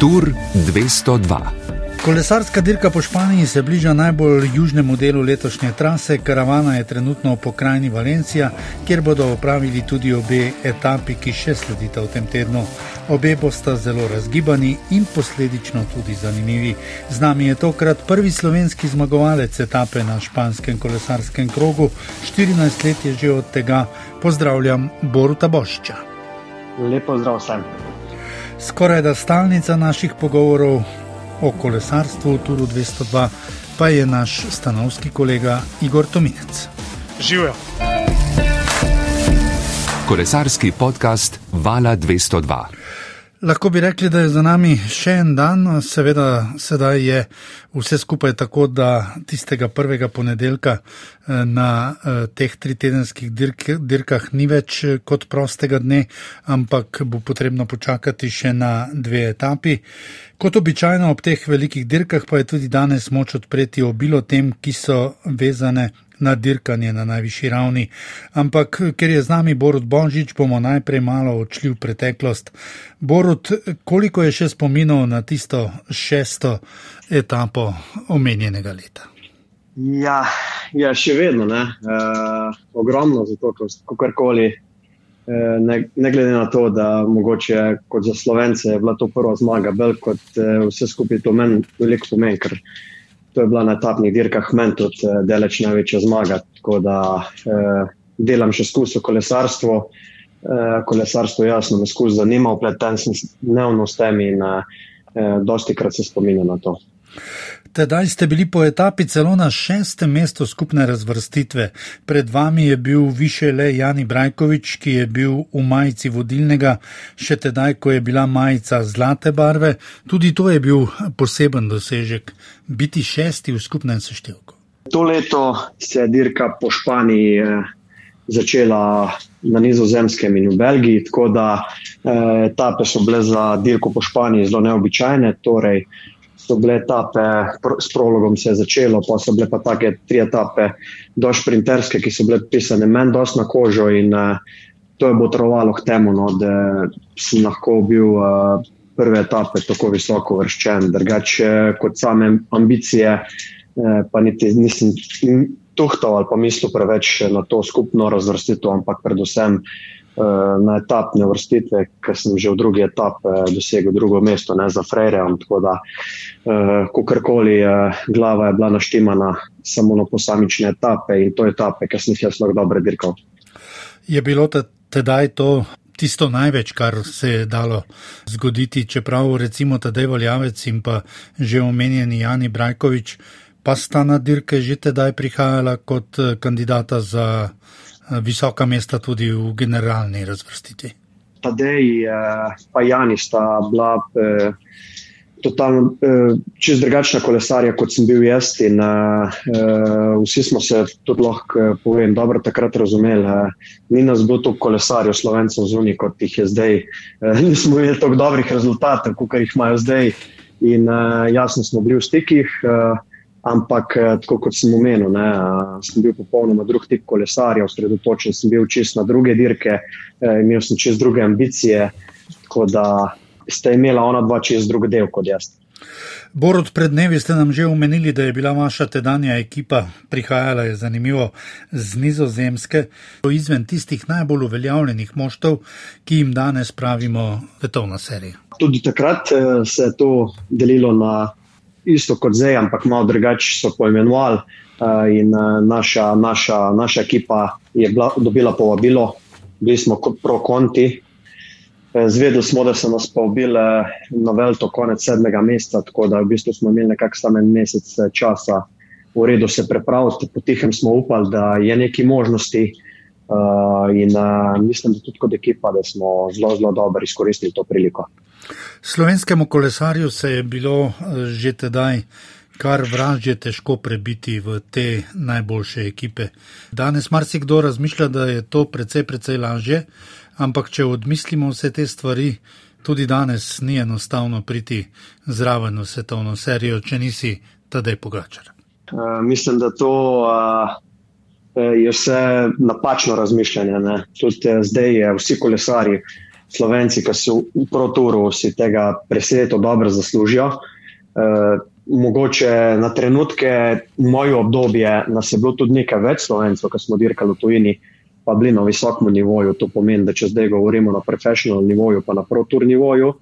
Tur 202. Kolesarska dirka po Španiji se bliža najbolj južnemu delu letošnje trase. Karavana je trenutno v pokrajini Valencija, kjer bodo opravili tudi obe etapi, ki še sledita v tem tednu. Obe bosta zelo razgibani in posledično tudi zanimivi. Z nami je tokrat prvi slovenski zmagovalec etape na španskem kolesarskem krogu. 14 let je že od tega. Pozdravljam Boruta Bošča. Lepo zdrav vsem. Skoraj da stalnica naših pogovorov o kolesarstvu v Turu 202 pa je naš stanovski kolega Igor Tominec. Živijo. Kolesarski podcast Vala 202. Lahko bi rekli, da je za nami še en dan, seveda sedaj je vse skupaj tako, da tistega prvega ponedeljka eh, na eh, teh tritedenskih dirk, dirkah ni več eh, kot prostega dne, ampak bo potrebno počakati še na dve etapi. Kot običajno ob teh velikih dirkah pa je tudi danes moč odpreti obilo tem, ki so vezane na dirkanje na najvišji ravni. Ampak, ker je z nami Borod Bonžič, bomo najprej malo odšli v preteklost. Borod, koliko je še spominov na tisto šesto etapo omenjenega leta? Ja, ja še vedno ne. E, ogromno, zato kakorkoli. Ne, ne glede na to, da mogoče kot za slovence je bila to prva zmaga, bolj kot vse skupaj to meni veliko pomeni, ker to je bila na etapnih dirkah meni tudi eh, deleč največja zmaga. Tako da eh, delam še skozi kolesarstvo. Eh, kolesarstvo jasno me skozi zanima, upleten sem dnevno s tem in eh, eh dosti krat se spominjam na to. Tedaj ste bili po etapi celo na šestem mestu skupne razvrstitve. Pred vami je bil više le Jani Brajkovič, ki je bil v majici vodilnega, še tedaj, ko je bila majica zlate barve. Tudi to je bil poseben dosežek, biti šesti v skupnem seštevku. To leto se je dirka po Španiji eh, začela na nizozemskem in v Belgiji, tako da eh, etape so bile za dirko po Španiji zelo neobičajne. Torej, so bile etape, s prologom se je začelo, pa so bile pa take tri etape, do šprinterske, ki so bile pisane meni dosti na kožo in uh, to je botrovalo k temu, no, da sem lahko bil uh, prve etape tako visoko vrščen, drugače kot same ambicije, uh, pa niti nisem tuhtal ali pa mislil preveč na to skupno razvrstitev, ampak predvsem Eh, na etapne vrstitve, ker sem že v drugi etapi dosegel drugo mesto, ne za Frejre. Tako da, eh, kakorkoli, glava je bila naštemana samo na posamične etape in to etape, ki sem jih jaz lahko dobro dirkal. Je bilo tedaj to tisto največ, kar se je dalo zgoditi, čeprav recimo tedaj Voljavec in pa že omenjeni Jani Brajkovič, pa sta na dirke že tedaj prihajala kot eh, kandidata za visoka mesta tudi v generalni razvrstitvi. Tadej in Jani sta bila eh, totalno eh, čez drugačna kolesarja, kot sem bil jaz. In, eh, vsi smo se tudi lahko, povem, dobro takrat razumeli. Ni nas bilo toliko kolesarjev, slovencev zunaj, kot jih je zdaj. Nismo imeli toliko dobrih rezultatov, kot jih imajo zdaj. In jasno smo bili v stikih. Ampak, eh, tako kot sem omenil, ne, sem bil popolnoma drug tip kolesarja, osredotočen sem bil čist na druge dirke, eh, imel sem čist druge ambicije, tako da ste imela ona dva čist drug del kot jaz. Borod, pred dnevi ste nam že omenili, da je bila vaša tedanja ekipa prihajala, je zanimivo, z nizozemske, izven tistih najbolj uveljavljenih moštov, ki jim danes pravimo svetovna serija. Tudi takrat eh, se je to delilo na isto kot zdaj, ampak malo drugače so poimenovali. Uh, in uh, naša, naša, naša ekipa je bila, dobila povabilo, bili smo pro-konti. Eh, zvedeli smo, da so nas povabili na Velto konec sedmega meseca, tako da v bistvu smo imeli nekakšen en mesec časa v redu se prepraviti. Potihem smo upali, da je neki možnosti uh, in uh, mislim, da tudi kot ekipa, da smo zelo, zelo dobro izkoristili to priliko. Slovenskemu kolesarju se je bilo eh, že tedaj kar vražje težko prebiti v te najboljše ekipe. Danes marsikdo razmišlja, da je to precej, precej lažje, ampak če odmislimo vse te stvari, tudi danes ni enostavno priti zraven v svetovno serijo, če nisi tedaj pogačar. Uh, mislim, da to uh, je vse napačno razmišljanje. Tudi uh, zdaj je vsi kolesari Slovenci, ki so v proturu, si tega preseneto dobro zaslužijo. Uh, mogoče na trenutke, v moje obdobje, nas je bilo tudi nekaj več Slovencev, ki smo dirkali v tujini, pa bili na visokem nivoju. To pomeni, da če zdaj govorimo na profesionalnem nivoju, pa na protur nivoju.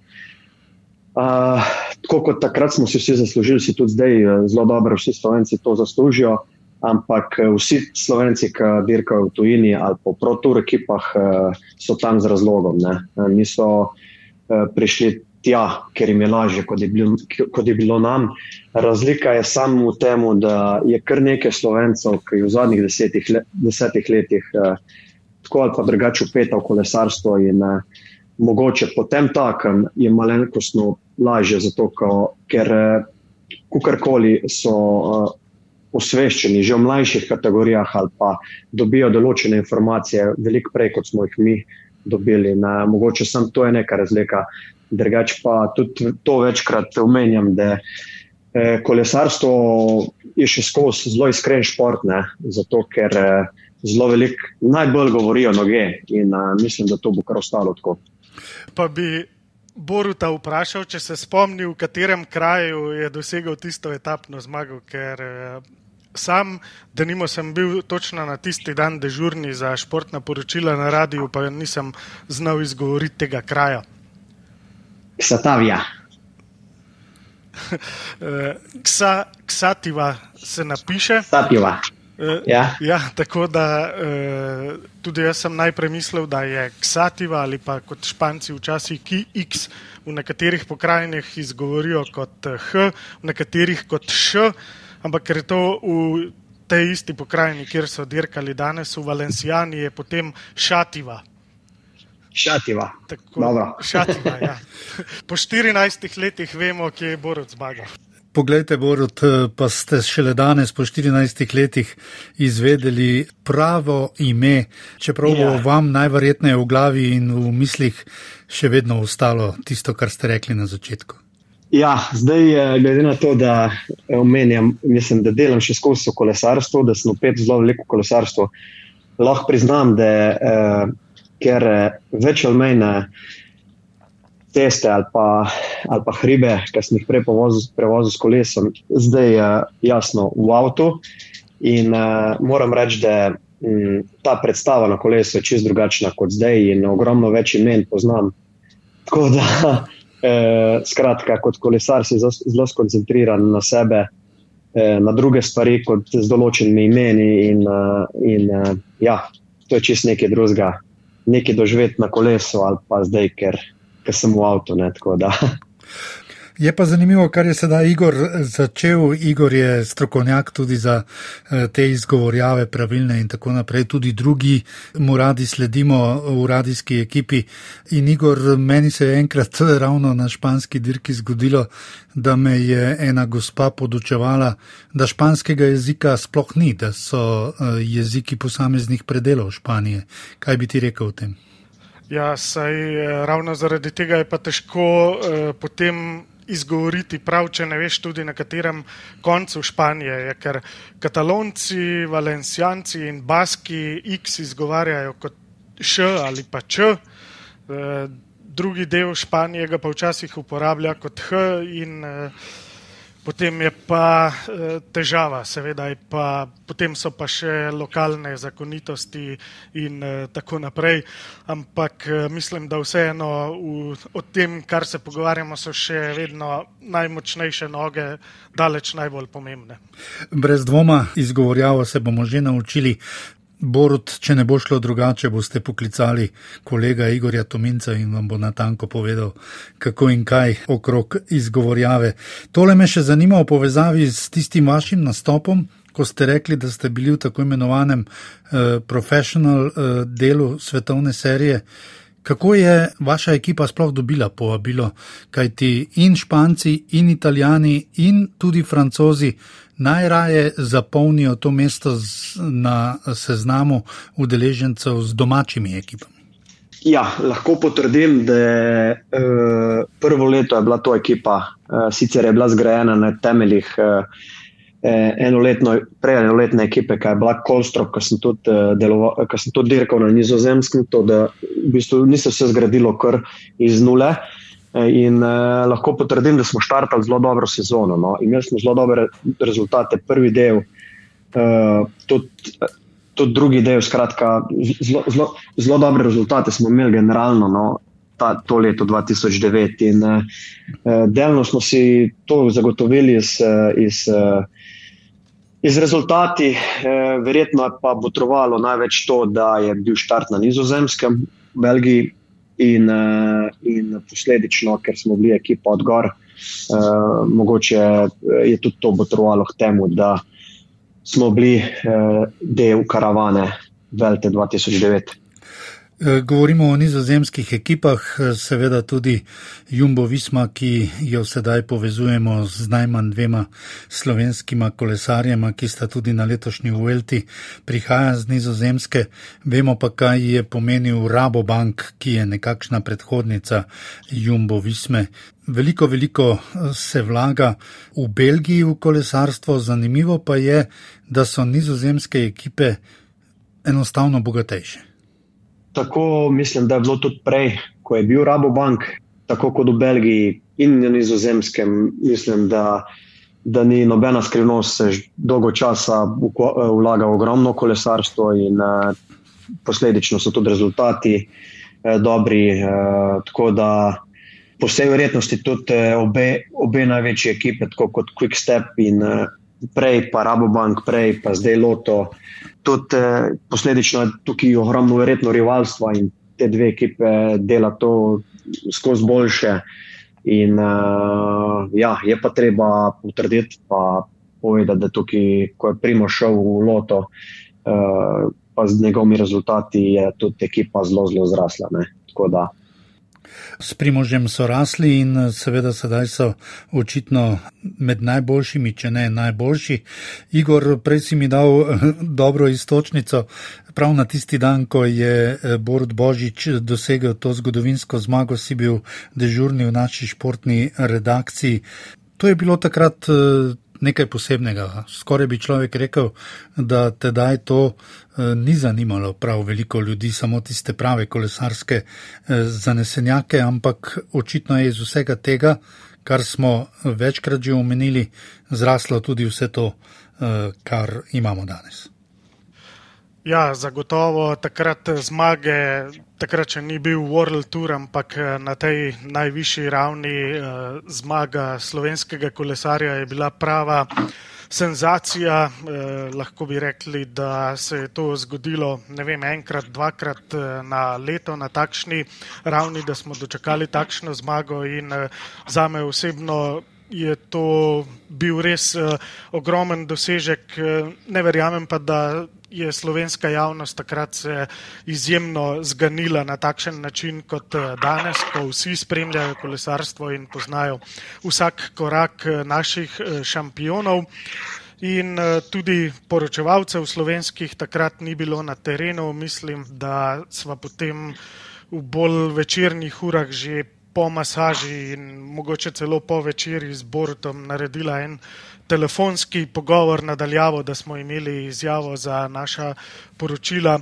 Uh, tako kot takrat smo si vsi zaslužili, si tudi zdaj zelo dobro, vsi Slovenci to zaslužijo. Ampak vsi Slovenci, ki dirkajo v tujini ali po protur ekipah, so tam z razlogom. Ne. Niso prišli tja, ker jim je lažje, kot je, bil, kot je bilo nam. Razlika je samo v tem, da je kar nekaj slovencev, ki v zadnjih desetih, let, desetih letih eh, tako ali pa drugače upeta v kolesarstvo in eh, mogoče potem takem je malenkostno lažje, zato ker eh, kukorkoli so. Eh, Osveščeni že v mlajših kategorijah, ali pa dobijo določene informacije, veliko prej, kot smo jih mi dobili. Na, mogoče samo to je neka razlika. Drugač pa tudi to večkrat omenjam, da eh, kolesarstvo je še skozi zelo iskren šport, ne? zato ker eh, zelo veliko najbolj govorijo noge in eh, mislim, da to bo kar ostalo tako. Pa bi Boruta vprašal, če se spomni, v katerem kraju je dosegel tisto etapno zmago, ker sam, da nimo sem bil točno na tisti dan dežurni za športna poročila na radiju, pa nisem znal izgovoriti tega kraja. Ksatavija. Ksa, ksativa se napiše. Ksativa. Ja. ja, tako da tudi jaz sem najprej mislil, da je ksativa ali pa kot španci včasih ki x v nekaterih pokrajinah izgovorijo kot h, v nekaterih kot š, ampak ker je to v tej isti pokrajini, kjer so dirkali danes v Valencijani, je potem šativa. Šativa. Tako, šativa ja. Po 14 letih vemo, kje je Borod zmagal. Poglejte, Borod, pa ste šele danes, po 14 letih, izvedeli pravo ime, čeprav bo ja. vam najverjetneje v glavi in v mislih še vedno ostalo tisto, kar ste rekli na začetku. Ja, zdaj, glede na to, da omenjam, mislim, da delam še skozi kolesarstvo, da sem opet zelo veliko kolesarstvo, lahko priznam, da. Eh, ker eh, več ali manj na ceste ali pa, ali pa hribe, ki sem jih prej prevozil s kolesom, zdaj je jasno v avtu. In uh, moram reči, da m, ta predstava na kolesu je čist drugačna kot zdaj, in ogromno več imen poznam. Tako da, eh, skratka, kot kolesar si zelo skoncentriran na sebe, eh, na druge stvari, kot z določenimi imeni. In, uh, in uh, ja, to je čist nekaj drugega nekaj doživeti na kolesu ali pa zdaj, ker, ker sem v avtu. Ne, Je pa zanimivo, kar je sedaj Igor začel. Igor je strokovnjak tudi za eh, te izgovorjave, pravilne in tako naprej. Tudi drugi mu radi sledimo v radijski ekipi. In Igor, meni se je enkrat ravno na španski dirki zgodilo, da me je ena gospa podučevala, da španskega jezika sploh ni, da so eh, jeziki posameznih predelov Španije. Kaj bi ti rekel o tem? Ja, saj eh, ravno zaradi tega je pa težko eh, potem izgovoriti, prav če ne veš tudi na katerem koncu Španije je, ker katalonci, valencijanci in baski X izgovarjajo kot š ali pa č, eh, drugi del Španije ga pa včasih uporablja kot h in eh, Potem je pa eh, težava, seveda, pa, potem so pa še lokalne zakonitosti in eh, tako naprej. Ampak eh, mislim, da vseeno o tem, kar se pogovarjamo, so še vedno najmočnejše noge, daleč najbolj pomembne. Brez dvoma, izgovorjavo se bomo že naučili. Borut, če ne bo šlo drugače, boste poklicali kolega Igorja Tominca in vam bo natanko povedal, kako in kaj okrog izgovorjave. Tole me še zanima v povezavi s tistim vašim nastopom, ko ste rekli, da ste bili v tako imenovanem uh, professional uh, delu svetovne serije. Kako je vaša ekipa sploh dobila povabilo, kajti in Španci, in Italijani, in tudi Francozi najraje zapolnijo to mesto z, na seznamu udeležencev z domačimi ekipami? Ja, lahko potrdim, da je uh, prvo leto je bila to ekipa, uh, sicer je bila zgrajena na temeljih uh, eh, enoletno, prej enoletne ekipe, kaj je Black Colstrop, ki sem tudi, eh, deloval, ki sem tudi dirkal na nizozemskem, to, da v bistvu ni se vse zgradilo kar iz nule. Eh, in eh, lahko potrdim, da smo štartali zelo dobro sezono. No. Imeli smo zelo dobre rezultate, prvi del, eh, tudi, tudi drugi del, skratka, zelo, zelo, zelo dobre rezultate smo imeli generalno. No. Ta, to leto 2009, in uh, delno smo si to zagotovili iz, iz, iz rezultati, uh, verjetno pa bo trovalo največ to, da je bil štart na Nizozemskem, v Belgiji, in, uh, in posledično, ker smo bili ekipa odgor, uh, mogoče je tudi to botrovalo k temu, da smo bili uh, del karavane Velte 2009. Eh, govorimo o nizozemskih ekipah, eh, seveda tudi Jumbo Visma, ki jo sedaj povezujemo z najmanj dvema slovenskima kolesarjema, ki sta tudi na letošnji Uelti, prihaja z nizozemske. Vemo pa, kaj je pomenil Rabobank, ki je nekakšna predhodnica Jumbo Visme. Veliko, veliko eh, se vlaga v Belgiji v kolesarstvo, zanimivo pa je, da so nizozemske ekipe enostavno bogatejše. Tako mislim, da je bilo tudi prej, ko je bil Rabobank, tako kot v Belgiji in na Nizozemskem. Mislim, da, da ni nobena skrivnost, se dolgo časa vlaga v ogromno kolesarstvo in uh, posledično so tudi rezultati uh, dobri. Uh, tako da po vsej verjetnosti tudi obe, obe največje ekipe, tako kot Quick Step in uh, prej pa Rabobank, prej pa zdaj Loto tudi eh, posledično je tukaj ogromno verjetno rivalstva in te dve ekipe dela to skozi boljše. In uh, ja, je pa treba potrditi, pa povedati, da tukaj, ko je Primo šel v Loto, uh, pa z njegovimi rezultati je tudi ekipa zelo, zelo zrasla. Ne? Tako da S primožem so rasli in eh, seveda sedaj so očitno med najboljšimi, če ne najboljši. Igor, prej si mi dal eh, dobro istočnico. Prav na tisti dan, ko je eh, Borod Božič dosegel to zgodovinsko zmago, si bil dežurni v naši športni redakciji. To je bilo takrat nekaj posebnega. Skoraj bi človek rekel, da tedaj to eh, ni zanimalo prav veliko ljudi, samo tiste prave kolesarske eh, zanesenjake, ampak očitno je iz vsega tega, kar smo večkrat že omenili, zraslo tudi vse to, eh, kar imamo danes. Ja, zagotovo takrat zmage, takrat še ni bil World Tour, ampak eh, na tej najvišji ravni eh, zmaga slovenskega kolesarja je bila prava senzacija. Eh, lahko bi rekli, da se je to zgodilo vem, enkrat, dvakrat eh, na leto na takšni ravni, da smo dočakali takšno zmago in eh, za me osebno. Je to bil res uh, ogromen dosežek, ne verjamem pa, da je slovenska javnost takrat se izjemno zganila na takšen način kot eh, danes, ko vsi spremljajo kolesarstvo in poznajo vsak korak eh, naših eh, šampionov. In tudi poročevalcev slovenskih takrat ni bilo na terenu. Mislim, da smo potem v bolj večernih urah že po masaži in mogoče celo po večerji z Borutom naredila en telefonski pogovor nadaljavo, da smo imeli izjavo za naša poročila.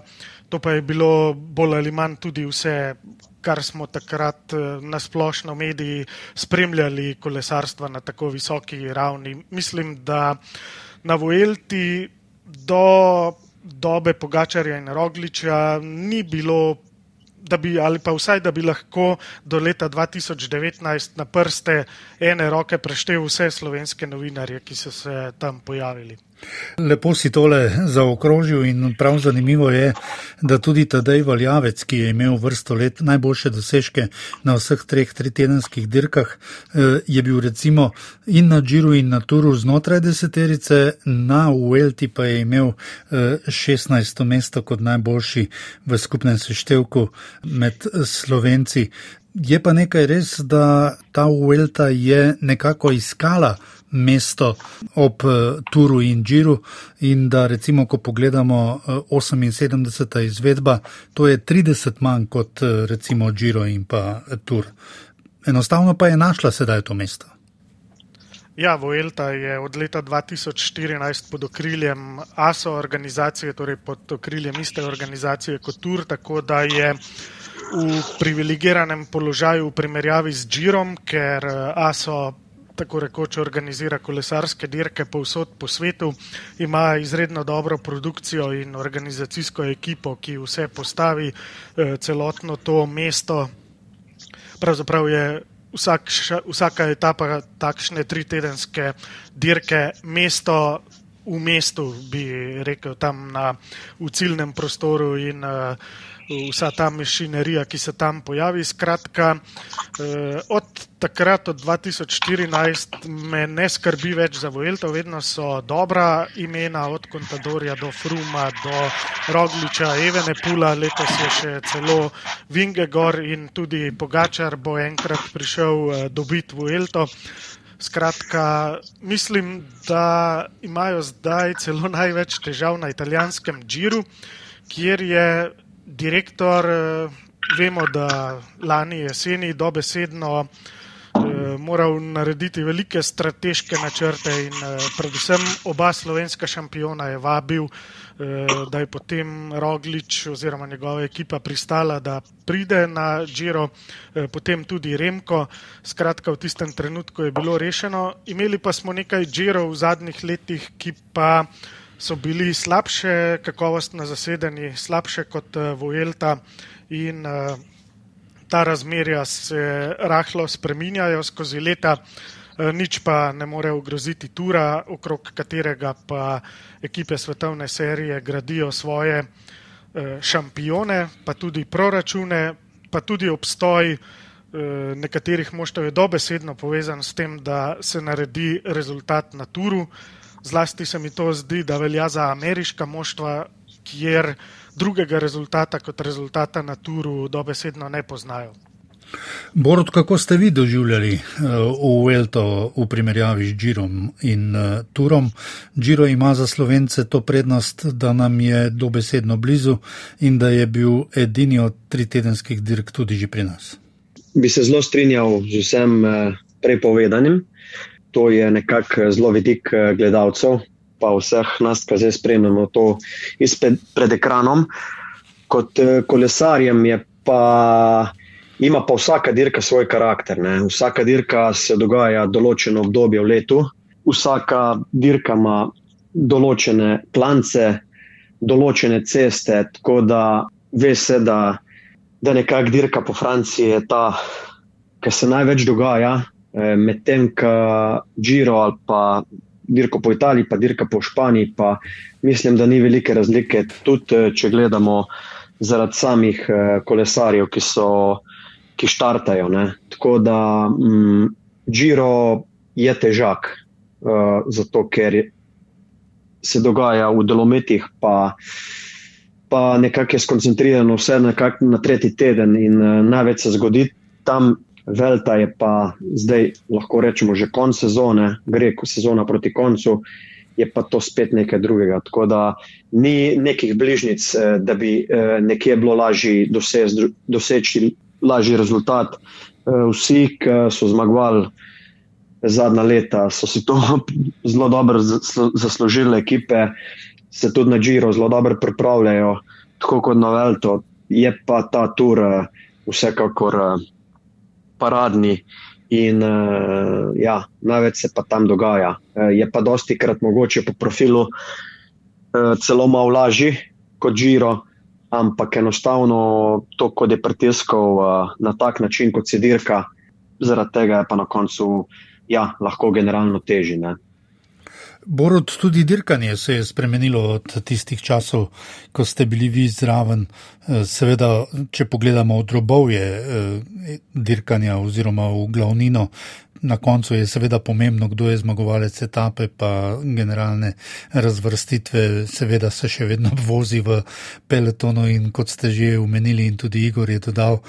To pa je bilo bolj ali manj tudi vse, kar smo takrat eh, na splošno mediji spremljali kolesarstva na tako visoki ravni. Mislim, da na Vojelti do dobe Pogačarja in Rogliča ni bilo da bi, ali pa vsaj, da bi lahko do leta 2019 na prste ene roke preštel vse slovenske novinarje, ki so se tam pojavili. Lepo si tole zaokrožil in prav zanimivo je, da tudi Tadej Valjavec, ki je imel vrsto let najboljše dosežke na vseh treh tritedenskih dirkah, eh, je bil recimo in na Džiru in na Turu znotraj deseterice, na Uelti pa je imel 16. Eh, mesto kot najboljši v skupnem seštevku med Slovenci. Je pa nekaj res, da ta Uelta je nekako iskala mesto ob uh, Turu in Džiru. In da recimo, ko pogledamo uh, 78. izvedba, to je 30 manj kot uh, recimo Džiro in pa Tur. Enostavno pa je našla sedaj to mesto. Ja, Voelta je od leta 2014 pod okriljem ASO organizacije, torej pod okriljem iste organizacije kot TUR, tako da je v privilegiranem položaju v primerjavi z Džirom, ker ASO tako rekoč organizira kolesarske dirke povsod po svetu, ima izredno dobro produkcijo in organizacijsko ekipo, ki vse postavi, celotno to mesto. Pravzaprav je vsak, vsaka etapa takšne tritedenske dirke, mesto v mestu, bi rekel, tam na, v ciljnem prostoru in uh, vsa ta mašinerija, ki se tam pojavi. Skratka, uh, od takrat, od 2014, me ne skrbi več za Vojelto, vedno so dobra imena, od Contadorja do Fruma, do Rogliča, Evene Pula, letos je še celo Vingegor in tudi Pogačar bo enkrat prišel uh, dobiti Vojelto. Skratka, mislim, da imajo zdaj celo največ težav na italijanskem Džiru, kjer je direktor, vemo, da lani jeseni dobesedno moral narediti velike strateške načrte in predvsem oba slovenska šampiona je vabil, da je potem Roglič oziroma njegova ekipa pristala, da pride na Giro, potem tudi Remko. Skratka, v tistem trenutku je bilo rešeno. Imeli pa smo nekaj Girov v zadnjih letih, ki pa so bili slabše kakovostno zasedeni, slabše kot Vojelta in ta razmerja se rahlo spreminjajo skozi leta. Nič pa ne more ogroziti tura, okrog katerega pa ekipe svetovne serije gradijo svoje šampione, pa tudi proračune, pa tudi obstoj nekaterih moštev je dobesedno povezan s tem, da se naredi rezultat na turu. Zlasti se mi to zdi, da velja za ameriška moštva, kjer drugega rezultata kot rezultata na turu dobesedno ne poznajo. Borod, kako ste vi doživljali uh, Uelto v primerjavi z Džirom in uh, Turom? Džiro ima za slovence to prednost, da nam je dobesedno blizu in da je bil edini od tri tedenskih dirk tudi že pri nas. Bi se zelo strinjal z vsem uh, prepovedanim. To je nekako zelo vidik gledalcev, pa vseh nas, ki zdaj spremljamo to izpred pred ekranom. Kot uh, kolesarjem je pa. Ima pa vsaka dirka svoj karakter. Ne? Vsaka dirka se dogaja določeno obdobje v letu, vsaka dirka ima določene plance, določene ceste, tako da ve se, da, da nekako dirka po Franciji je ta, ki se največ dogaja, medtem ko Giro ali pa dirko po Italiji, pa dirka po Španiji, pa mislim, da ni velike razlike, tudi če gledamo zaradi samih kolesarjev, ki so ki štartajo. Ne. Tako da mm, Giro je težak, uh, zato ker se dogaja v delometih, pa, pa nekako je skoncentrirano vse na tretji teden in uh, največ se zgodi tam. Velta je pa zdaj, lahko rečemo, že konc sezone, gre sezona proti koncu, je pa to spet nekaj drugega. Tako da ni nekih bližnjic, da bi nekje bilo lažje doseči lažji rezultat. Eh, vsi, ki so zmagovali zadnja leta, so si to zelo dobro zaslužili, ekipe se tudi na Džiro zelo dobro pripravljajo, tako kot na Velto. Je pa ta tur eh, vsekakor eh, paradni. In uh, ja, največ se pa tam dogaja. Uh, je pa dosti krat mogoče po profilu uh, celo malo lažji kot Giro, ampak enostavno to, kot je pritiskal uh, na tak način, kot se dirka, zaradi tega je pa na koncu ja, lahko generalno teži. Ne? Borod, tudi dirkanje se je spremenilo od tistih časov, ko ste bili vi zraven. Eh, seveda, če pogledamo od robovje eh, dirkanja oziroma v glavnino, na koncu je seveda pomembno, kdo je zmagovalec etape, pa generalne razvrstitve, seveda se še vedno vozi v peletonu in kot ste že umenili in tudi Igor je dodal,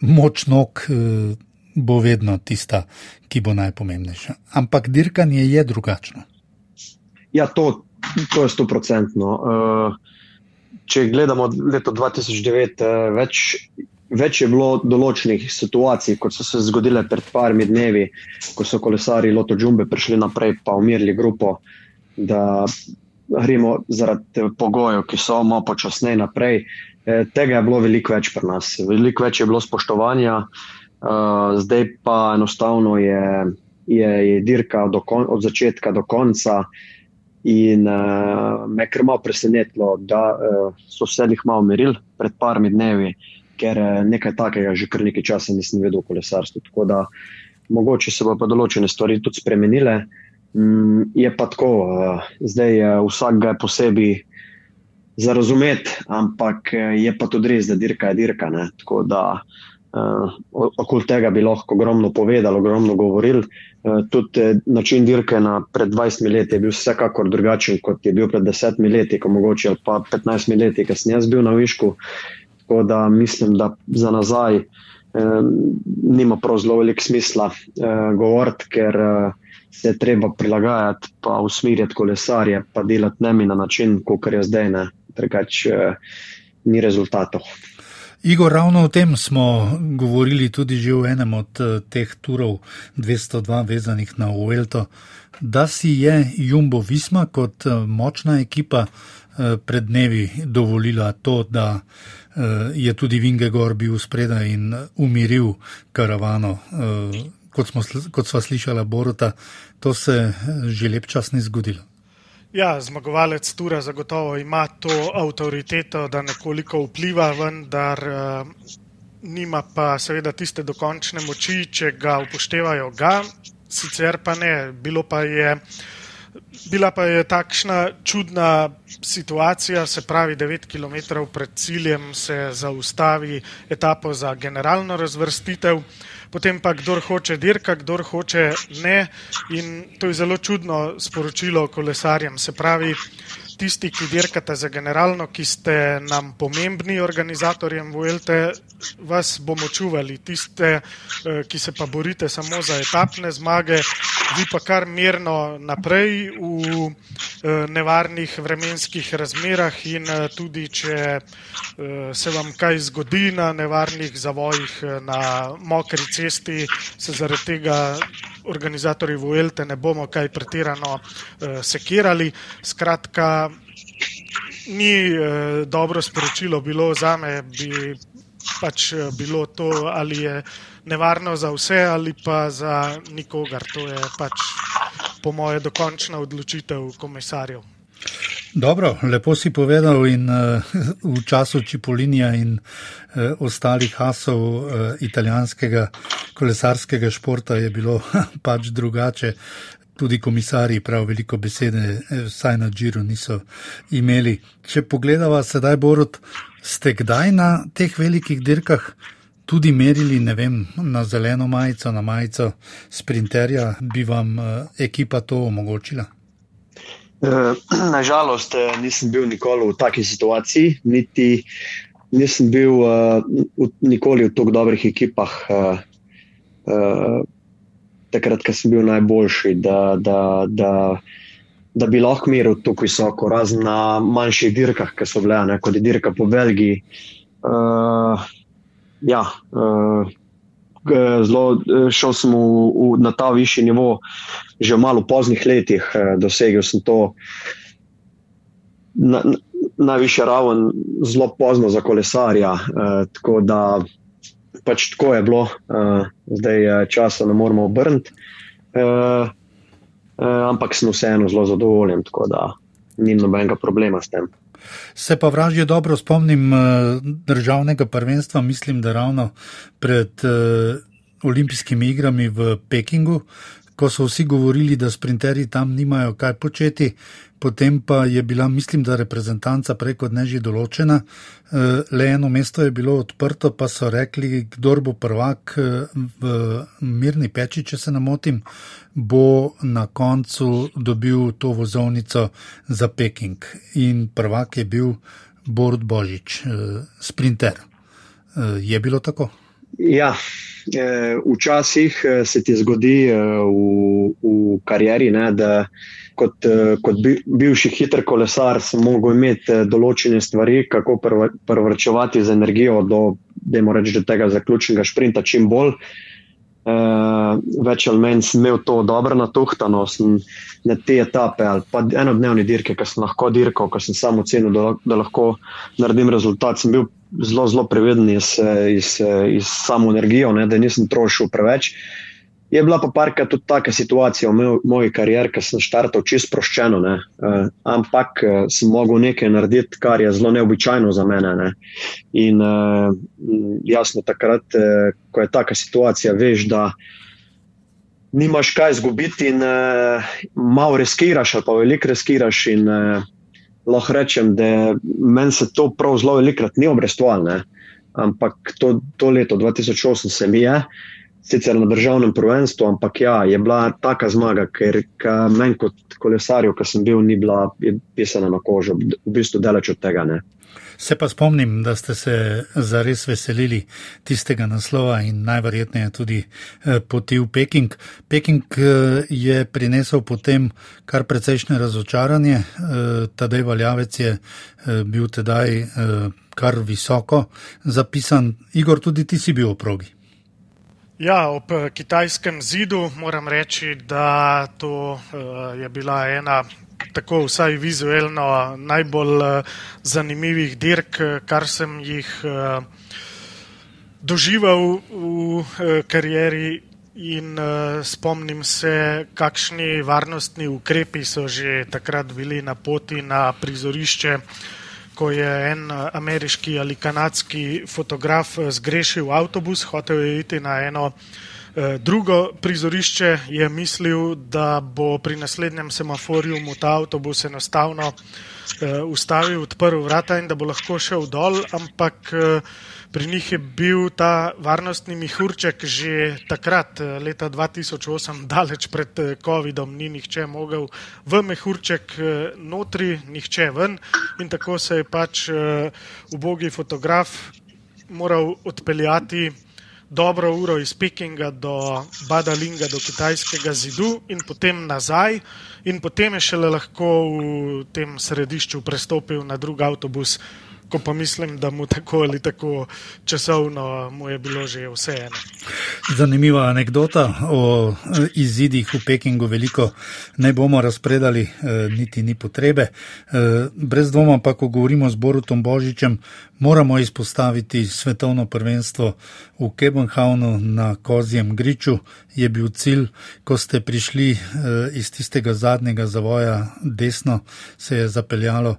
moč nog eh, bo vedno tista, ki bo najpomembnejša. Ampak dirkanje je drugačno. Ja, to, to je sto procentno. Eh, če gledamo leto 2009, eh, več več je bilo določenih situacij, kot so se zgodile pred parmi dnevi, ko so kolesari Loto Džumbe prišli naprej, pa umirili grupo, da gremo zaradi pogojev, ki so malo počasneje naprej. Eh, tega je bilo veliko več pri nas, veliko več je bilo spoštovanja, zdaj pa enostavno je, je, je dirka kon, od začetka do konca. In uh, me je kar malo presenetilo, da uh, so se jih malo umirili pred parmi dnevi, ker uh, nekaj takega že kar nekaj časa nisem vedel o kolesarstvu. Tako da mogoče se bo pa določene stvari tudi spremenile. Um, je pa tako, uh, zdaj uh, vsak ga je posebej za razumeti, ampak je pa tudi res, da dirka je dirka. Ne? Tako da uh, okoli tega bi lahko ogromno povedali, ogromno govorili. Uh, tudi način dirke na pred 20 leti je bil vsekakor drugačen, kot je bil pred 10 leti, ko mogoče pa 15 leti, ker sem jaz bil na višku. Tako da mislim, da za nazaj uh, nima prav zelo velik smisla uh, govoriti, ker uh, se je treba prilagajati, pa usmirjati kolesarje, pa delati nemi na način, kot je zdaj. Ne drugače uh, ni rezultatov. Igor, ravno o tem smo govorili tudi že v enem od uh, teh turov 202 vezanih na Uelto, da si je Jumbo Visma kot uh, močna ekipa uh, pred dnevi dovolila to, da je tudi Vingegor bil spredaj in umiril karavano. Kot smo kot sva slišala Borota, to se že lep čas ni zgodilo. Ja, zmagovalec Tura zagotovo ima to avtoriteto, da nekoliko vpliva, vendar uh, nima pa seveda tiste dokončne moči, če ga upoštevajo ga, sicer pa ne. Bilo pa je. Bila pa je takšna čudna situacija, se pravi, 9 km pred ciljem se zaustavi etapo za generalno razvrstitev potem pa kdo hoče dirka, kdo hoče ne. In to je zelo čudno sporočilo kolesarjem. Se pravi, tisti, ki dirkate za generalno, ki ste nam pomembni organizatorjem VLT, vas bomo čuvali. Tiste, eh, ki se pa borite samo za etapne zmage, vi pa kar mirno naprej v eh, nevarnih vremenskih razmerah in eh, tudi, če se vam kaj zgodi na nevarnih zavojih na mokri cesti, se zaradi tega organizatorji VLT ne bomo kaj pretirano sekirali. Skratka, ni eh, dobro sporočilo bilo za me, bi pač eh, bilo to, ali je nevarno za vse ali pa za nikogar. To je pač po moje dokončna odločitev komisarjev. Dobro, lepo si povedal in uh, v času Čipolinja in uh, ostalih asov uh, italijanskega kolesarskega športa je bilo pač drugače tudi komisarji prav veliko besede, eh, vsaj na Džiru, niso imeli. Če pogledamo sedaj, Borod, ste kdaj na teh velikih dirkah tudi merili, ne vem, na zeleno majico, na majico sprinterja, bi vam uh, ekipa to omogočila? Uh, nažalost, nisem bil nikoli v taki situaciji, niti nisem bil uh, v, nikoli v tako dobrih ekipah. Uh, uh, takrat, ko sem bil najboljši, da, da, da, da bi lahko meril tako visoko, razen na manjših dirkah, ki so bile, ne, kot je dirka po Belgiji. Uh, ja, uh, zelo šel sem v, v, na ta višji nivo, že v malo poznih letih, uh, dosegel sem to. Na, najvišja raven, zelo pozno za kolesarja. Uh, tako da pač tako je bilo, uh, zdaj časa ne moremo obrniti. Uh, uh, ampak sem vseeno zelo zadovoljen, tako da ni nobenega problema s tem. Se pa vražje dobro spomnim državnega prvenstva, mislim, da ravno pred uh, olimpijskimi igrami v Pekingu, ko so vsi govorili, da sprinterji tam nimajo kaj početi, potem pa je bila, mislim, da reprezentanca preko dne že določena, eh, le eno mesto je bilo odprto, pa so rekli, kdo bo prvak eh, v mirni peči, če se ne motim, bo na koncu dobil to vozovnico za Peking. In prvak je bil Borod Božič, eh, sprinter. Je bilo tako? Ja, včasih se ti zgodi v, v karieri, ne, da kot, eh, kot bivši hiter kolesar sem mogel imeti eh, določene stvari, kako prevrčevati z energijo do da je moreč do tega zaključnega sprinta čim bolj. Uh, več ali manj sem imel to dobro natuhtano, sem na te etape ali pa enodnevne dirke, ki sem lahko dirkal, ko sem samo ocenil, da, da lahko naredim rezultat. Sem bil zelo, zelo previden iz, iz, iz samo energijo, ne, da nisem trošil preveč. Je bila pa parka tudi taka situacija v moji karieri, ker sem štartal čisto sproščeno, uh, ampak uh, sem mogel nekaj narediti, kar je zelo neobičajno za mene. Ne? In uh, jasno, takrat, uh, ko je taka situacija, veš, da nimaš kaj izgubiti in uh, malo riskiraš, ali pa veliko riskiraš. In uh, lahko rečem, da meni se to prav zelo velikrat ni obrestovalo, ampak to, to leto 2008 se mi je sicer na državnem prvenstvu, ampak ja, je bila taka zmaga, ker meni kot kolesarju, ki sem bil, ni bila pisana na kožo, v bistvu delač od tega. Ne. Se pa spomnim, da ste se zares veselili tistega naslova in najverjetneje tudi eh, poti v Peking. Peking eh, je prinesel potem kar precejšnje razočaranje. Eh, tadej Valjavec je bil tedaj kar visoko zapisan. Igor, tudi ti si bil v progi. Ja, ob eh, kitajskem zidu moram reči, da to uh, je bila ena, tako vsaj vizualno, najbolj uh, zanimivih dirk, kar sem jih doživel v karieri. In uh, spomnim se, kakšni varnostni ukrepi so že takrat bili na poti na prizorišče uh, ko je en eh, ameriški ali kanadski fotograf eh, zgrešil avtobus, hotel je iti na eno eh, drugo prizorišče, je mislil, da bo pri naslednjem semaforju mu ta avtobus enostavno ustavil, odprl vrata in da bo lahko šel dol, ampak Pri njih je bil ta varnostni mihurček že takrat, eh, leta 2008, daleč pred eh, COVID-om, ni nihče mogel v mihurček eh, notri, nihče ven. In tako se je pač ubogi fotograf moral odpeljati dobro uro iz Pekinga do Badalinga, do kitajskega zidu in potem nazaj. In potem je šele lahko v tem središču prestopil na drug avtobus ko pa mislim, da mu tako ali tako časovno mu je bilo že vseeno. Zanimiva anekdota o izidih v Pekingu, veliko ne bomo razpredali, eh, niti ni potrebe. Eh, brez dvoma pa, ko govorimo z Borutom Božičem, moramo izpostaviti svetovno prvenstvo v Kebenhavnu na Kozjem Griču. Je bil cilj, ko ste prišli eh, iz tistega zadnjega zavoja desno, se je zapeljalo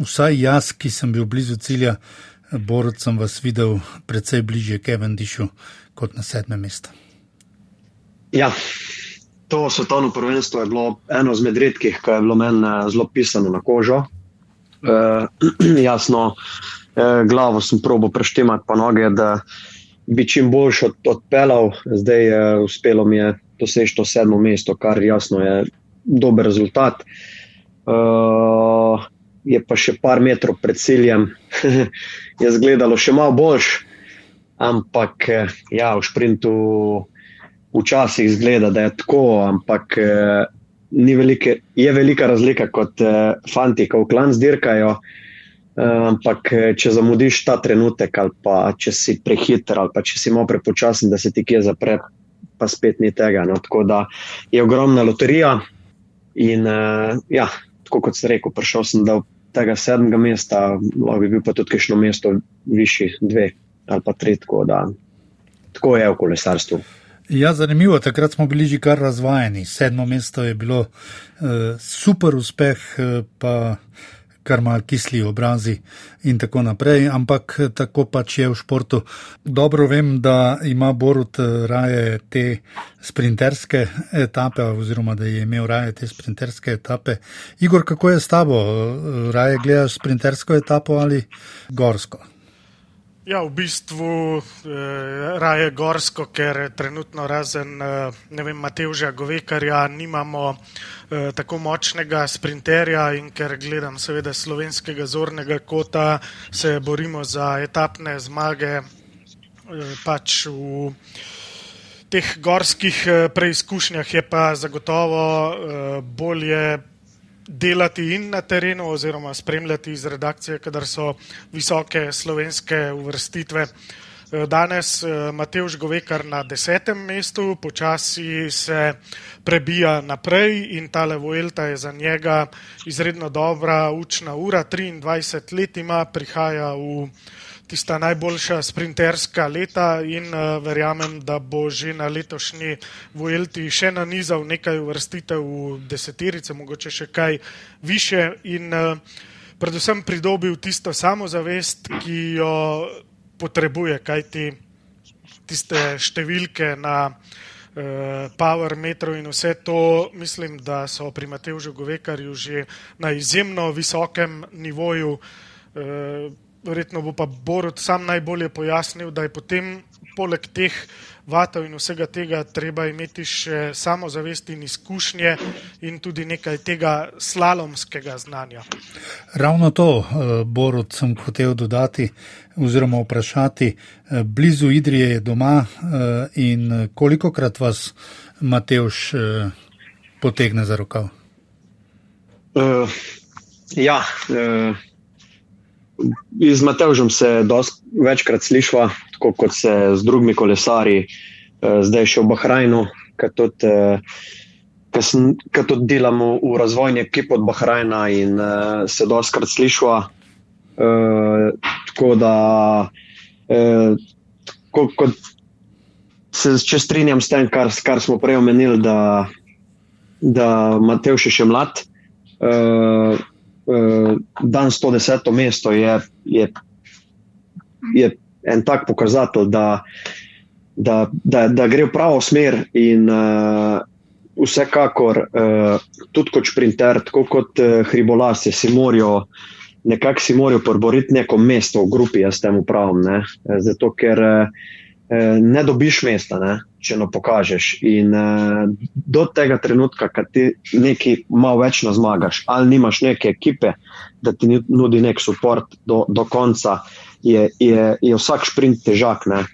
vsaj jaz, ki sem bil blizu cilja, borod sem vas videl precej bližje Kevendishu kot na sedmem mestu. Ja, to svetovno prvenstvo je bilo eno izmed redkih, ki je bilo meni eh, zelo pisano na kožo. E, jasno, e, glavo sem probo preštemati pa noge, da bi čim boljš od, odpeljal. Zdaj je uspelo mi je doseči to sedmo mesto, kar jasno je dober rezultat. E, je pa še par metrov pred ciljem, je izgledalo še malo boljš, ampak eh, ja, v sprintu včasih izgleda, da je tako, ampak eh, velike, je velika razlika kot eh, fanti, ko v klan zdirkajo. Ampak, če zamudiš ta trenutek, ali pa če si prehiter, ali pa če si malo prepočasen, da se ti kje zapre, pa spet ni tega. No? Tako da je ogromna loterija. In, uh, ja, tako kot sem rekel, prišel sem do tega sedmega mesta, lahko bi bil pa tudi kakšno mesto višji, dve ali pa tri, tako da tako je v kolesarstvu. Ja, zanimivo, takrat smo bili že kar razvajeni. Sedmo mesto je bilo uh, super uspeh, uh, pa kar mal kisli obrazi in tako naprej, ampak tako pač je v športu. Dobro vem, da ima Borut eh, raje te sprinterske etape, oziroma da je imel raje te sprinterske etape. Igor, kako je s tabo? Raje gledaš sprintersko etapo ali gorsko? Ja, v bistvu eh, raje gorsko, ker trenutno razen eh, Matevža Govekarja nimamo eh, tako močnega sprinterja in ker gledam seveda slovenskega zornega kota, se borimo za etapne zmage eh, pač v teh gorskih eh, preizkušnjah je pa zagotovo eh, bolje delati in na terenu, oziroma spremljati iz redakcije, kadar so visoke slovenske uvrstitve. Danes Mateoš Govekar na desetem mestu, počasi se prebija naprej in tale Vuelta je za njega izredno dobra učna ura. 23 let ima, prihaja v tista najboljša sprinterska leta in uh, verjamem, da bo že na letošnji Vuelti še nanizal nekaj uvrstitev v desetirice, mogoče še kaj više in uh, predvsem pridobil tisto samozavest, ki jo potrebuje, kajti tiste številke na uh, Power Metro in vse to, mislim, da so pri Matevžu Govekarju že na izjemno visokem nivoju. Verjetno bo pa Borod sam najbolje pojasnil, da je potem poleg teh vatov in vsega tega treba imeti še samozavest in izkušnje in tudi nekaj tega slalomskega znanja. Ravno to, eh, Borod, sem hotel dodati oziroma vprašati. Eh, blizu Idrije je doma eh, in koliko krat vas Mateuš potegne za rokav? Uh, ja, uh, z Matevžem se večkrat slišva, tako kot se z drugimi kolesari, eh, zdaj še v Bahrajnu, ki tudi, eh, tudi delamo v razvojni ekipi od Bahrajna in eh, se doskrat slišva. Tako da, tako, kot se če strinjam s tem, kar, kar smo prej omenili, da, da Matevž je še mlad. Eh, dan 110. mesto je, je, je en tak pokazatelj, da, da, da, da gre v pravo smer in uh, vsekakor uh, tudi kot sprinter, tako kot uh, hribolas, si morajo nekako si morajo porboriti neko mesto v grupi, jaz temu pravim. Zato, ker uh, ne dobiš mesta, ne, če ne pokažeš. In uh, do tega trenutka, ko ti nekaj malo več ne zmagaš, ali nimaš neke ekipe, da ti nudi nek podpor do, do konca, je, je, je vsak sprint težak. Ne.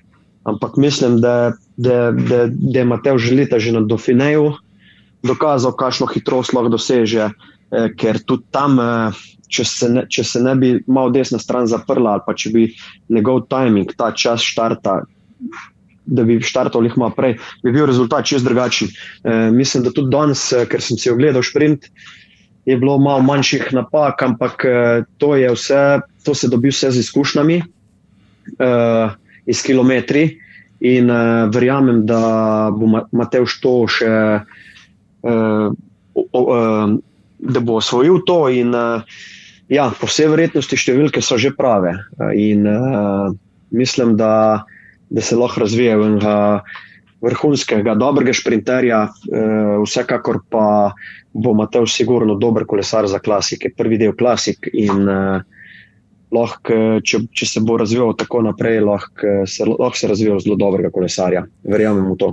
Ampak mislim, da, da, da, da ima te želite že na Dauphineju dokazal, kakšno hitrost lahko doseže, eh, ker tudi tam. Eh, Če se, ne, če se ne bi malo desna stran zaprla, ali pa če bi njegov timing, ta čas štarta, da bi štartal malo prej, bi bil rezultat čist drugačen. E, mislim, da tudi danes, e, ker sem si ogledal sprint, je bilo malo manjših napak, ampak e, to, vse, to se dobi vse z izkušnjami, e, iz kilometri. In e, verjamem, da bo Mateuš to še, e, o, o, da bo osvojil to. In, e, ja, po vsej verjetnosti številke so že prave. In e, mislim, da da se lahko razvije v enega vrhunskega, dobrega sprinterja, eh, vsekakor pa bo Mateo sigurno dober kolesar za klasike, prvi del klasik in eh, lahko, če, če se bo razvijal tako naprej, lahko se, lahko se razvije zelo dobrega kolesarja. Verjamem v to.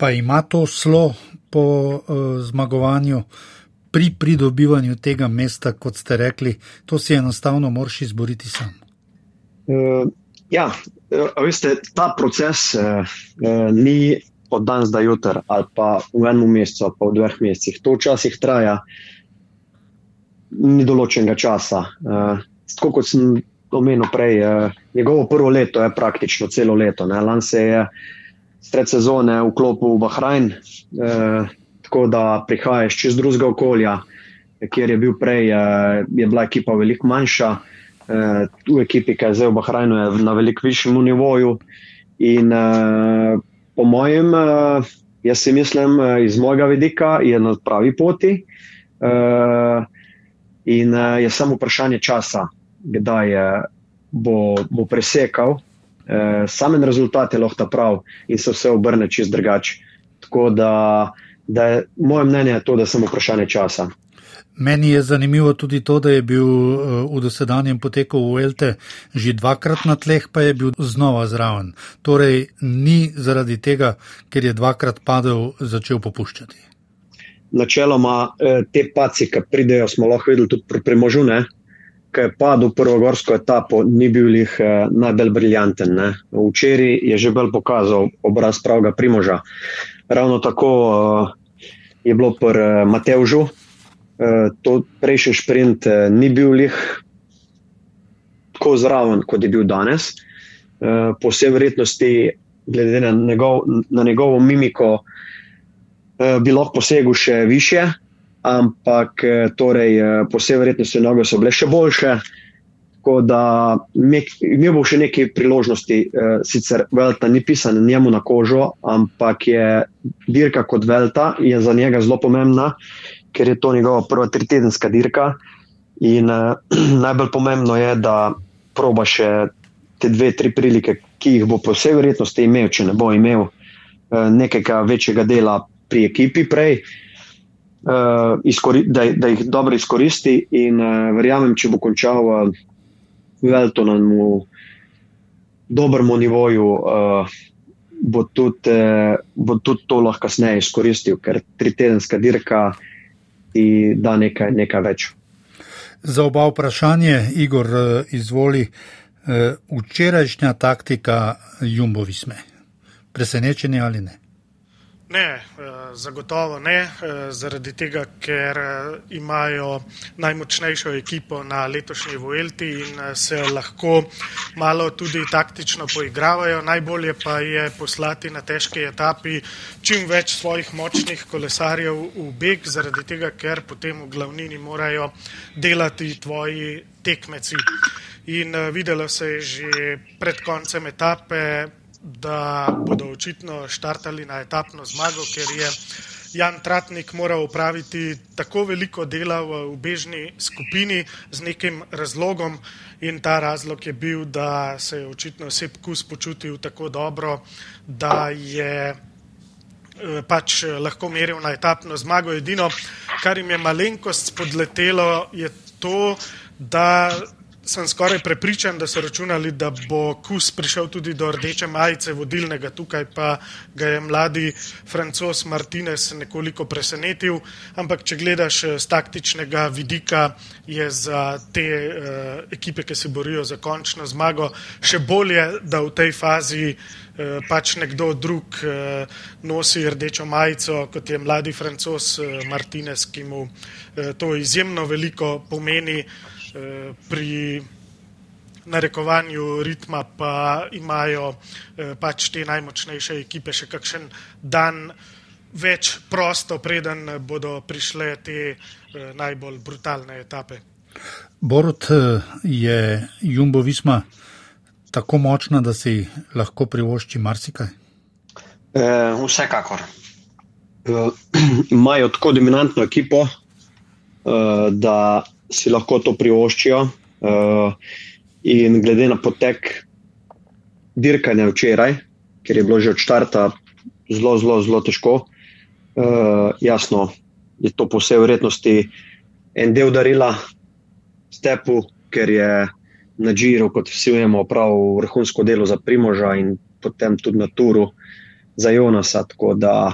Pa ima to slo po uh, zmagovanju. Pri pridobivanju tega mesta, kot ste rekli, to si enostavno moraš izboriti sam. Uh, ja, A veste, ta proces eh, eh, ni od danes do jutra, ali pa v enem mesecu, pa v dveh mesecih. To včasih traja, ni določenega časa. Eh, tako kot sem omenil prej, eh, njegovo prvo leto je praktično celo leto. Lani se je sred sezone vklopil v Bahrajn, eh, tako da prihajaš čez drugega okolja, kjer je bil prej, eh, je bila ekipa veliko manjša v ekipi, ki je zdaj v Bahrajnu, je na veliko višjem nivoju. In uh, po mojem, uh, jaz si mislim, iz mojega vidika je na pravi poti. In je samo vprašanje časa, kdaj je, bo, bo presekal. Samen rezultat je lahko prav in se vse obrne čist drugače. Tako da, da je, moje mnenje je to, da je samo vprašanje časa. Meni je zanimivo tudi to, da je bil eh, v dosedanjem poteku v Elte že dvakrat na tleh, pa je bil znova zraven. Torej, ni zaradi tega, ker je dvakrat padel, začel popuščati. Načeloma eh, te paci, ki pridejo, smo lahko videli tudi pri Primožu, ki je padel v prvo gorsko etapo, ni bil jih eh, najbolj briljanten. Ne. Včeraj je že bolj pokazal obraz pravega Primoža. Ravno tako je bilo pri Mateužu. To prejšnji sprint ni bil lih tako zraven, kot je bil danes. Po vsej verjetnosti, glede na, njegov, na njegovo mimiko, bi lahko posegel še više, ampak torej, po vsej verjetnosti noge so bile še boljše. Tako da imel bo še nekaj priložnosti, uh, sicer Velta ni pisan njemu na kožo, ampak je dirka kot Velta, je za njega zelo pomembna, ker je to njegova prva tritedenska dirka. In uh, najbolj pomembno je, da proba še te dve, tri prilike, ki jih bo po vsej verjetnosti imel, če ne bo imel uh, nekega večjega dela pri ekipi prej. Uh, da, da jih dobro izkoristi, in uh, verjamem, če bo končal uh, Veltonemu dobremu nivoju, uh, bo, tudi, uh, bo tudi to lahko kasneje izkoristil, ker tri tedenska dirka ti da nekaj, nekaj več. Za oba vprašanje, Igor, izvoli, včerajšnja taktika Jumbovi sme. Presenečeni ali ne? Ne, eh, zagotovo ne, eh, zaradi tega, ker eh, imajo najmočnejšo ekipo na letošnji Vuelti in se lahko malo tudi taktično poigravajo. Najbolje pa je poslati na težki etapi čim več svojih močnih kolesarjev v beg, zaradi tega, ker potem v glavnini morajo delati tvoji tekmeci. In videlo se je že pred koncem etape, da bodo očitno štartali na etapno zmago, ker je Jan Tratnik moral upraviti tako veliko dela v bežni skupini z nekim razlogom in ta razlog je bil, da se je očitno Sep Kus počutil tako dobro, da je eh, pač lahko meril na etapno zmago. Edino, kar jim je malenkost spodletelo, je to, da sem skoraj prepričan, da so računali, da bo Kus prišel tudi do rdeče majice vodilnega, tukaj pa ga je mladi francos Martinez nekoliko presenetil. Ampak, če gledaš z eh, taktičnega vidika, je za te uh, ekipe, ki se borijo za končno zmago, še bolje, da v tej fazi uh, pač nekdo drug uh, nosi rdečo majico, kot je mladi francos uh, Martinez, ki mu uh, to izjemno veliko pomeni. Eh, pri narekovanju ritma pa imajo eh, pač te najmočnejše ekipe še kakšen dan več prosto, preden bodo prišle te eh, najbolj brutalne etape. Borod je Jumbo Visma tako močna, da si lahko privošči marsikaj? E, vsekakor. E, imajo tako dominantno ekipo, e, da si lahko to privoščijo. Uh, in glede na potek dirkanja včeraj, ker je bilo že od začetka zelo, zelo, zelo težko, uh, jasno, je to po vsej verjetnosti en del darila stepu, ker je na Džiru, kot vsi vemo, opravil vrhunsko delo za Primoža in potem tudi na Turu za Jonasa. Tako da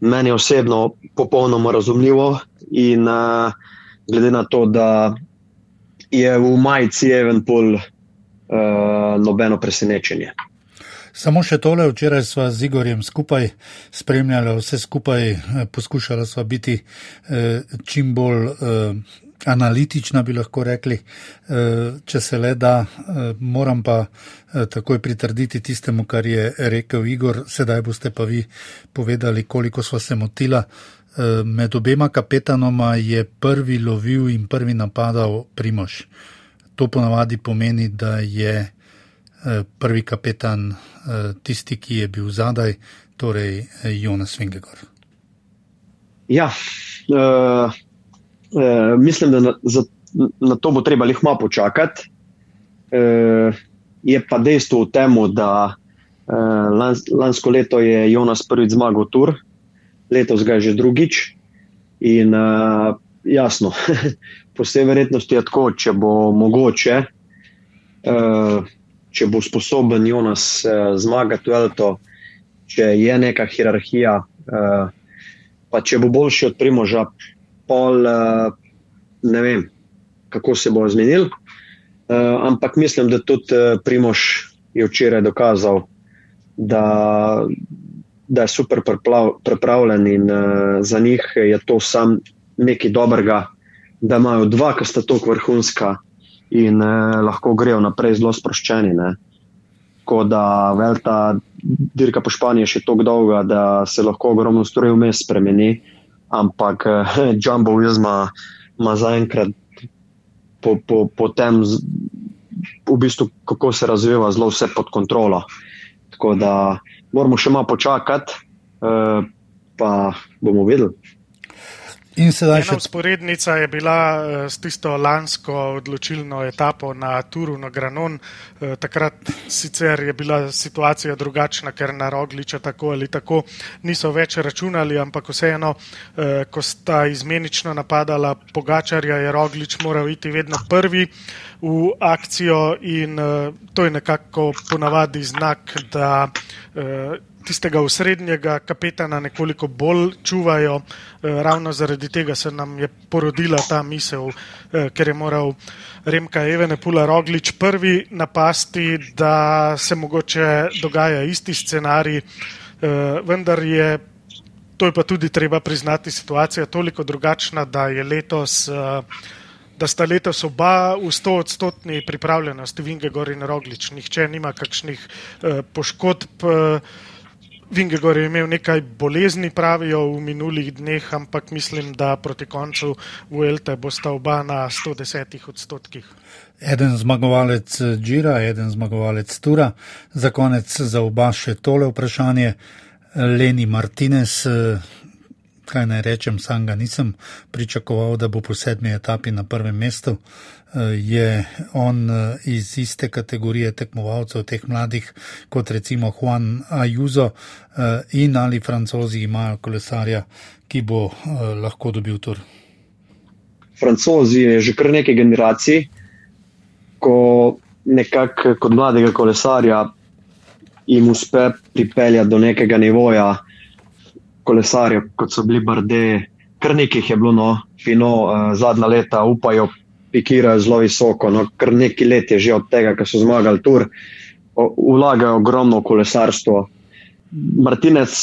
meni osebno popolnoma razumljivo in uh, glede na to, da je v majici Evenpol uh, nobeno presenečenje. Samo še tole, včeraj smo z Igorjem skupaj spremljali vse skupaj, eh, poskušali smo biti eh, čim bolj eh, analitična, bi lahko rekli, eh, če se le da. Eh, moram pa eh, takoj pritrditi tistemu, kar je rekel Igor, sedaj boste pa vi povedali, koliko smo se motila. Eh, med obema kapetanoma je prvi lovil in prvi napadal Primož. To ponavadi pomeni, da je eh, prvi kapetan eh, tisti, ki je bil zadaj, torej Jonas Vingegor. Ja, uh, uh, mislim, da na, za, na to bo treba lehma počakati. Uh, je pa dejstvo v tem, da uh, lans, lansko leto je Jonas prvič zmagal tur, letos ga že drugič. In uh, jasno, po vsej verjetnosti je tako, če bo mogoče, uh, če bo sposoben Jonas uh, zmagati v Elto, če je neka hierarhija, uh, pa če bo boljši od Primoža, pol uh, ne vem, kako se bo zmenil. Uh, ampak mislim, da tudi uh, Primož je včeraj dokazal, da da je super pripravljen in uh, za njih je to sam nekaj dobrega, da imajo dva, ki sta tako vrhunska in eh, lahko grejo naprej zelo sproščeni. Ne. Tako da velta dirka po Španiji je še tako dolga, da se lahko ogromno stvari vmes spremeni, ampak eh, Jumbo Wisma ima zaenkrat po, po, po tem, v bistvu, kako se razvija, zelo vse pod kontrolo. Tako da moramo še malo počakati, eh, pa bomo videli. In sedaj še. Sporednica je bila uh, s tisto lansko odločilno etapo na Turu na Granon. Uh, takrat sicer je bila situacija drugačna, ker na Rogliča tako ali tako niso več računali, ampak vseeno, uh, ko sta izmenično napadala Pogačarja, je Roglič moral iti vedno prvi v akcijo in to je nekako ponavadi znak, da. Uh, tistega osrednjega kapetana nekoliko bolj čuvajo. Eh, ravno zaradi tega se nam je porodila ta misel, eh, ker je moral Remka Evenepula Roglič prvi napasti, da se mogoče dogaja isti scenarij, eh, vendar je. To je pa tudi treba priznati, situacija je toliko drugačna, da, letos, da sta letos oba v 100-odstotni pripravljenosti, Vingegor in Roglič. Nihče nima kakšnih poškodb. Vingegor je imel nekaj bolezni, pravijo v minulih dneh, ampak mislim, da proti koncu Vuelte bosta oba na 110 odstotkih. Eden zmagovalec Džira, eden zmagovalec Tura. Za konec za oba še tole vprašanje. Leni Martinez, kaj naj rečem, sam ga nisem pričakoval, da bo po sedmi etapi na prvem mestu. Eh, je on eh, iz iste kategorije tekmovalcev, teh mladih, kot recimo Juan Ayuso eh, in ali francozi imajo kolesarja, ki bo lahko dobil tur. Francozi je že kar nekaj generacij, ko nekako kot mladega kolesarja jim uspe pripeljati do nekega nivoja kolesarjev, kot so bili Barde, kar nekaj je bilo, no, fino, zadnja leta upajo pikirajo zelo visoko. No, kar nekaj let je že od tega, ko so zmagali tur, vlagajo ogromno v kolesarstvo. Martinec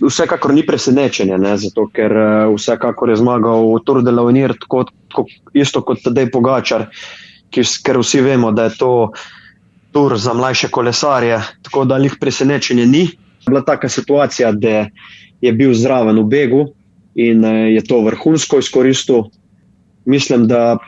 vsekakor ni presenečen, zato ker eh, vsekakor je zmagal v Tour de la Unir, tako, tako, isto kot tedaj Pogačar, ki, ker vsi vemo, da je to tur za mlajše kolesarje, tako da jih presenečenje ni. Bila taka situacija, da je bil zraven v begu in eh, je to vrhunsko izkoristil, mislim, da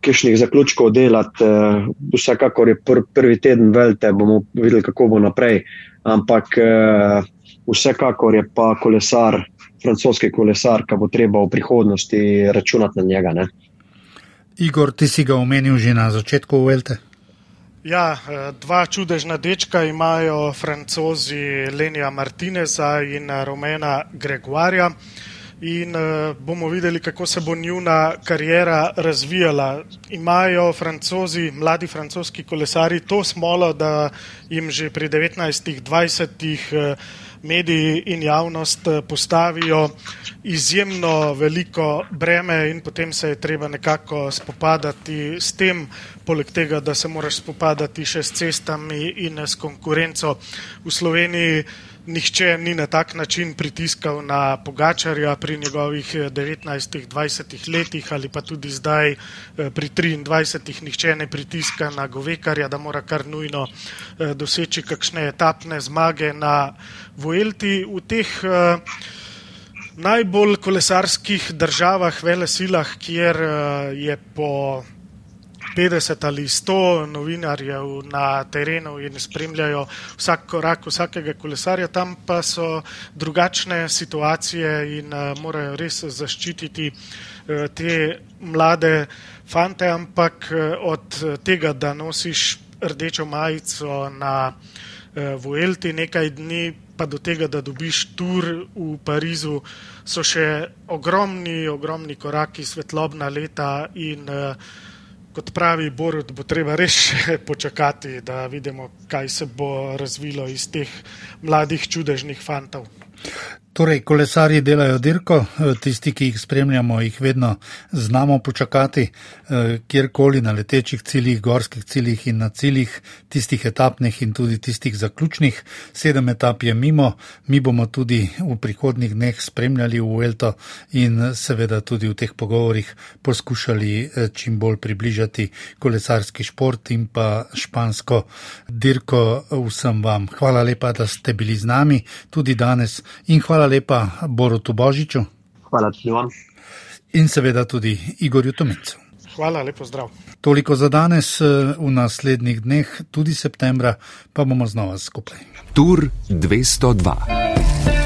kišnih zaključkov delati, eh, vsekakor je pr prvi teden velte, bomo videli, kako bo naprej. Ampak eh, vsekakor je pa kolesar, francoski kolesar, ki bo treba v prihodnosti računati na njega. Ne? Igor, ti si ga omenil že na začetku velte. Ja, eh, dva čudežna dečka imajo francozi Lenija Martineza in Romena Gregoarja in uh, bomo videli, kako se bo njuna karijera razvijala. Imajo francozi, mladi francoski kolesari to smolo, da jim že pri 19-20 uh, mediji in javnost eh, postavijo izjemno veliko breme in potem se je treba nekako spopadati s tem, poleg tega, da se moraš spopadati še s cestami in s konkurenco v Sloveniji nihče ni na tak način pritiskal na Pogačarja pri njegovih 19-20 eh, letih ali pa tudi zdaj eh, pri 23. nihče ne pritiska na Govekarja, da mora kar nujno eh, doseči kakšne etapne zmage na Vuelti. V teh najbolj kolesarskih državah, vele silah, kjer je po 50 ali 100 novinarjev na terenu in spremljajo vsak korak vsakega kolesarja, tam pa so drugačne situacije in uh, morajo res zaščititi uh, te mlade fante, ampak uh, od tega, da nosiš rdečo majico na uh, Vuelti nekaj dni, pa do tega, da dobiš tur v Parizu, so še ogromni, ogromni koraki, svetlobna leta in uh, kot pravi Borod, bo treba res še počakati, da vidimo, kaj se bo razvilo iz teh mladih čudežnih fantov. Torej, kolesarji delajo dirko, eh, tisti, ki jih spremljamo, jih vedno znamo počakati, eh, kjerkoli na letečih ciljih, gorskih ciljih in na ciljih, tistih etapnih in tudi tistih zaključnih. Sedem etap je mimo, mi bomo tudi v prihodnih dneh spremljali v Elto in seveda tudi v teh pogovorih poskušali eh, čim bolj približati kolesarski šport in pa špansko dirko vsem vam. Hvala lepa, da ste bili z nami tudi danes in hvala lepa Borutu Božiču. Hvala tudi vam. In seveda tudi Igorju Tomicu. Hvala, lepo zdrav. Toliko za danes, v naslednjih dneh, tudi septembra, pa bomo znova skupaj. Tur 202.